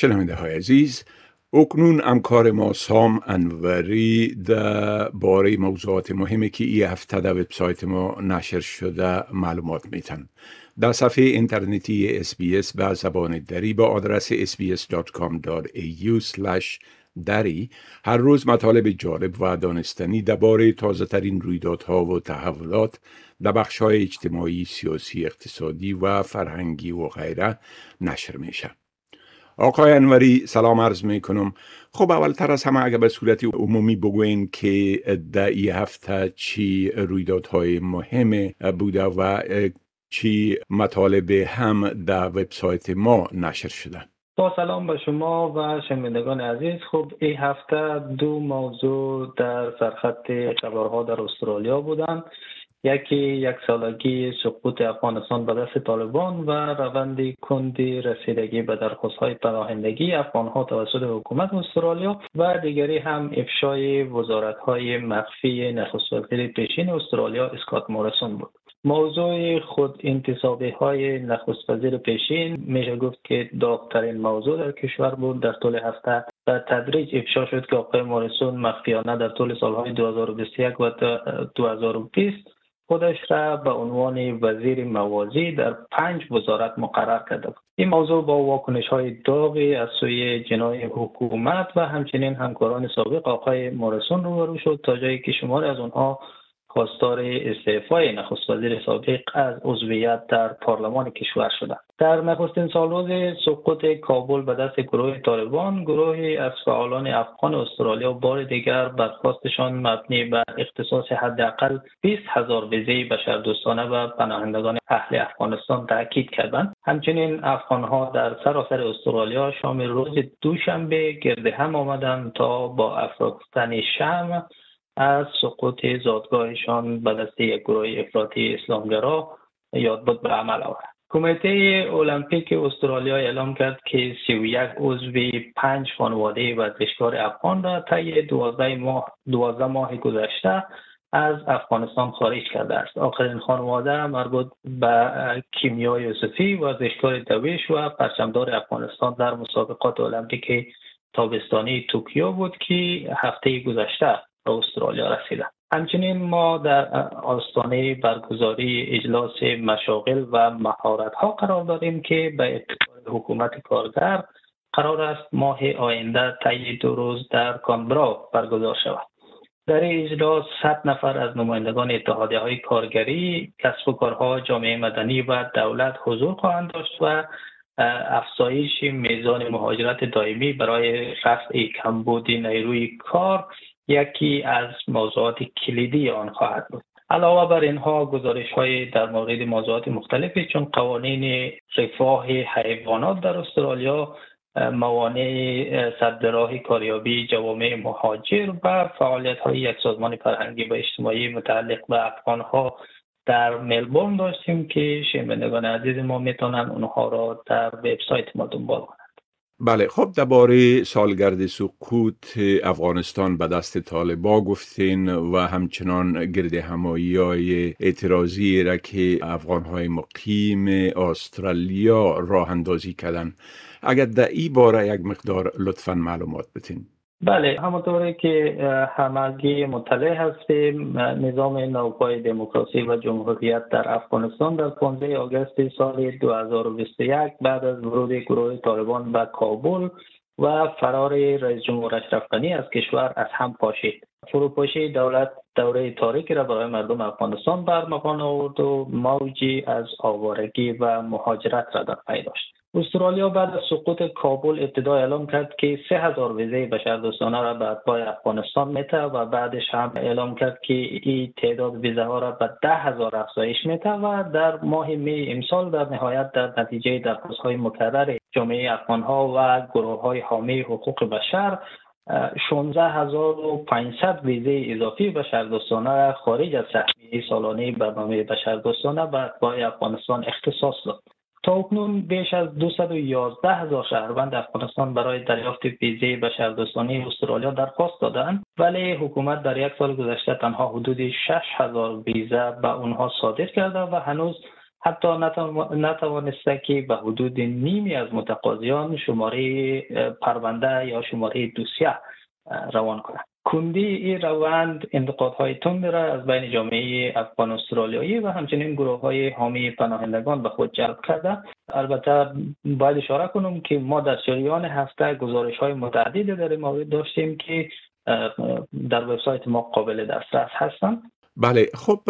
شنونده های عزیز اکنون امکار ما سام انوری در باره موضوعات مهمی که ای هفته در وبسایت ما نشر شده معلومات میتن در صفحه اینترنتی اسپیس به زبان دری با آدرس sbs.com.au دری هر روز مطالب جالب و دانستنی درباره تازه ترین رویدادها و تحولات در بخش های اجتماعی، سیاسی، اقتصادی و فرهنگی و غیره نشر میشه. آقای انوری سلام عرض می کنم خب اولتر از همه اگر به صورت عمومی بگوین که در ای هفته چی رویدادهای مهم بوده و چی مطالب هم در وبسایت ما نشر شده. با سلام به شما و شنوندگان عزیز. خب این هفته دو موضوع در سرخط خبرها در استرالیا بودند یکی یک سالگی سقوط افغانستان به دست طالبان و روند کندی رسیدگی به درخواست های پناهندگی افغان ها توسط حکومت استرالیا و دیگری هم افشای وزارت های مخفی نخست وزیر پیشین استرالیا اسکات مورسون بود. موضوع خود انتصابی های نخست وزیر پیشین میشه گفت که داغترین موضوع در کشور بود. در طول هفته و تدریج افشا شد که آقای مورسون مخفیانه در طول سالهای 2021 و 2020 خودش را به عنوان وزیر موازی در پنج وزارت مقرر کرده بود. این موضوع با واکنش های داغی از سوی جنای حکومت و همچنین همکاران سابق آقای مورسون روبرو شد تا جایی که شماری از آنها خواستار استعفای نخست وزیر سابق از عضویت در پارلمان کشور شدند. در نخستین سالروز سقوط کابل به دست گروه طالبان گروهی از فعالان افغان استرالیا بار دیگر برخواستشان مبنی بر اختصاص حداقل 20 هزار ویزه بشردوستانه و پناهندگان اهل افغانستان تاکید کردند. همچنین افغانها در سراسر استرالیا شام روز دوشنبه گرد هم آمدند تا با افراختن شم از سقوط زادگاهشان به دست یک گروه افراطی اسلامگرا یاد بود به عمل آورد. کمیته المپیک استرالیا اعلام کرد که 31 عضو پنج خانواده ورزشکار افغان را طی 12 ماه 12 ماه گذشته از افغانستان خارج کرده است. آخرین خانواده مربوط به کیمیا یوسفی ورزشکار دویش و پرچمدار افغانستان در مسابقات المپیک تابستانی توکیو بود که هفته گذشته به استرالیا رسیده همچنین ما در آستانه برگزاری اجلاس مشاغل و مهارت ها قرار داریم که به اتفاق حکومت کارگر قرار است ماه آینده طی دو روز در کانبرا برگزار شود. در اجلاس 100 نفر از نمایندگان اتحادیه های کارگری، کسب و کارها، جامعه مدنی و دولت حضور خواهند داشت و افزایش میزان مهاجرت دائمی برای رفع کمبود نیروی کار یکی از موضوعات کلیدی آن خواهد بود. علاوه بر اینها گزارش های در مورد موضوعات مختلفی چون قوانین رفاه حیوانات در استرالیا موانع صد کاریابی جوامع مهاجر و فعالیت های یک سازمان فرهنگی و اجتماعی متعلق به افغان ها در ملبورن داشتیم که شنوندگان عزیز ما می‌تونن اونها را در وبسایت ما دنبال کنند بله خب درباره سالگرد سکوت افغانستان به دست طالبا گفتین و همچنان گرد همایی های اعتراضی را که افغان های مقیم استرالیا راه اندازی کردن. اگر در این باره یک مقدار لطفا معلومات بتین بله همونطوری که همگی مطلع هستیم. نظام نوپای دموکراسی و جمهوریت در افغانستان در 15 آگست سال 2021 بعد از ورود گروه طالبان به کابل و فرار رئیس جمهور اشرف غنی از کشور از هم پاشید. فروپاشی دولت دوره تاریکی را برای مردم افغانستان برمغان آورد و موجی از آوارگی و مهاجرت را در پی داشت. استرالیا بعد از سقوط کابل ابتدا اعلام کرد که سه هزار ویزه بشردوستانه را به اتباع افغانستان میته و بعدش هم اعلام کرد که این تعداد ویزه ها را به ده هزار افزایش میته و در ماه می امسال در نهایت در نتیجه درخواست های مکرر جامعه افغان ها و گروه های حامی حقوق بشر 16500 ویزه اضافی بشردوستانه خارج از سهمیه سالانه برنامه بشردوستانه به اتباع افغانستان اختصاص داد. اکنون بیش از 211 هزار شهروند افغانستان برای دریافت ویزه بشردوستانه استرالیا درخواست دادند ولی حکومت در یک سال گذشته تنها حدود 6 هزار ویزه به اونها صادر کرده و هنوز حتی نتوانسته که به حدود نیمی از متقاضیان شماره پرونده یا شماره دوسیه روان کنند. کندی این روند انتقادهای تند را از بین جامعه افغان استرالیایی و همچنین گروه های حامی پناهندگان به خود جلب کرده. البته باید اشاره کنم که ما در جریان هفته گزارش های متعددی در مورد داشتیم که در وبسایت ما قابل دسترس هستند. بله خب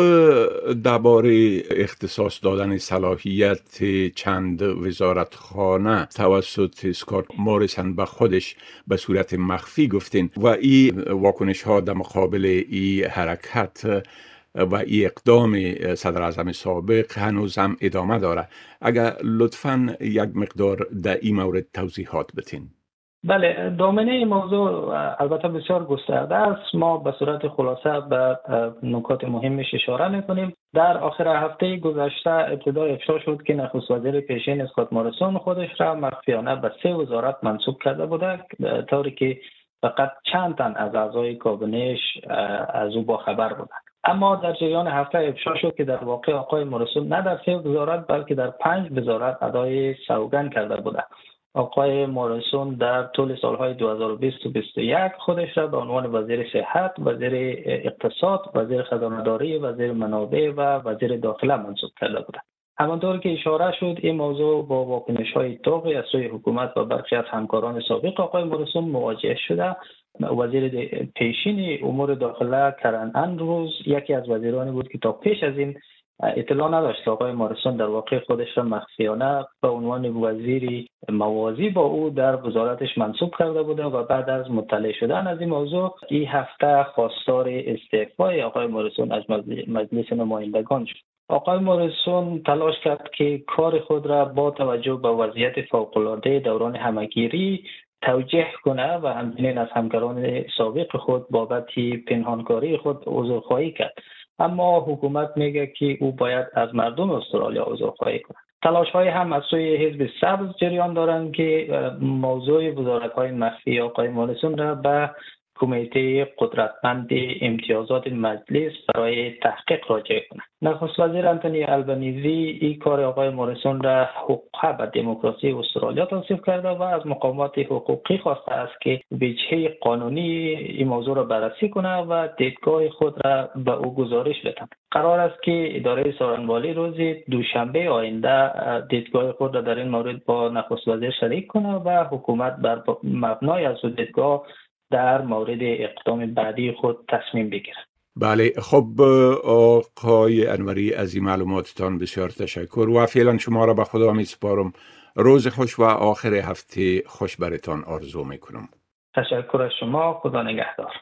درباره اختصاص دادن صلاحیت چند وزارتخانه توسط اسکات موریسن به خودش به صورت مخفی گفتین و این واکنش ها در مقابل این حرکت و این اقدام صدر اعظم سابق هنوز هم ادامه داره اگر لطفا یک مقدار در این مورد توضیحات بتین بله دامنه این موضوع البته بسیار گسترده است. ما به صورت خلاصه به نکات مهمش اشاره می‌کنیم در آخر هفته گذشته ابتدا افشا شد که نخست وزیر پیشین اسکات مارسون خودش را مخفیانه به سه وزارت منصوب کرده بوده طوری که فقط چند تن از اعضای کابینش از او با خبر بودند. اما در جریان هفته افشا شد که در واقع آقای مارسون نه در سه وزارت بلکه در پنج وزارت ادای سوگن کرده بوده. آقای مورسون در طول سالهای 2020 و 2021 خودش را به عنوان وزیر صحت، وزیر اقتصاد، وزیر خزانه‌داری، وزیر منابع و وزیر داخله منصوب کرده بودند. همانطور که اشاره شد این موضوع با واکنش های توقی از سوی حکومت و برخی از همکاران سابق آقای مورسون مواجه شده وزیر پیشین امور داخله کرن اندروز یکی از وزیرانی بود که تا پیش از این اطلاع نداشت. آقای مارسون در واقع خودش را مخفیانه به عنوان وزیری موازی با او در وزارتش منصوب کرده بوده و بعد از مطلع شدن از این موضوع این هفته خواستار استعفای آقای مارسون از مجلس نمایندگان شد. آقای مورسون تلاش کرد که کار خود را با توجه به وضعیت فوقالعاده دوران همگیری توجیه کنه و همچنین از همکاران سابق خود بابت پنهانکاری خود عذرخواهی کرد. اما حکومت میگه که او باید از مردم استرالیا عذرخواهی کنه تلاش های هم از سوی حزب سبز جریان دارند که موضوع وزارت های مخفی آقای مالسون را به کمیته قدرتمند امتیازات مجلس برای تحقیق راجع کنند نخست وزیر انتونی البنیزی این کار آقای موریسون را حقوق به دموکراسی استرالیا توصیف کرده و از مقامات حقوقی خواسته است که وجهه قانونی این موضوع را بررسی کنه و دیدگاه خود را به او گزارش بدن قرار است که اداره سارنوالی روز دوشنبه آینده دیدگاه خود را در این مورد با نخست وزیر شریک کنه و حکومت بر مبنای از دیدگاه در مورد اقدام بعدی خود تصمیم بگیرد. بله خب آقای انوری از این معلوماتتان بسیار تشکر و فعلا شما را به خدا می سپارم روز خوش و آخر هفته خوش برتان آرزو می کنم تشکر از شما خدا نگهدار.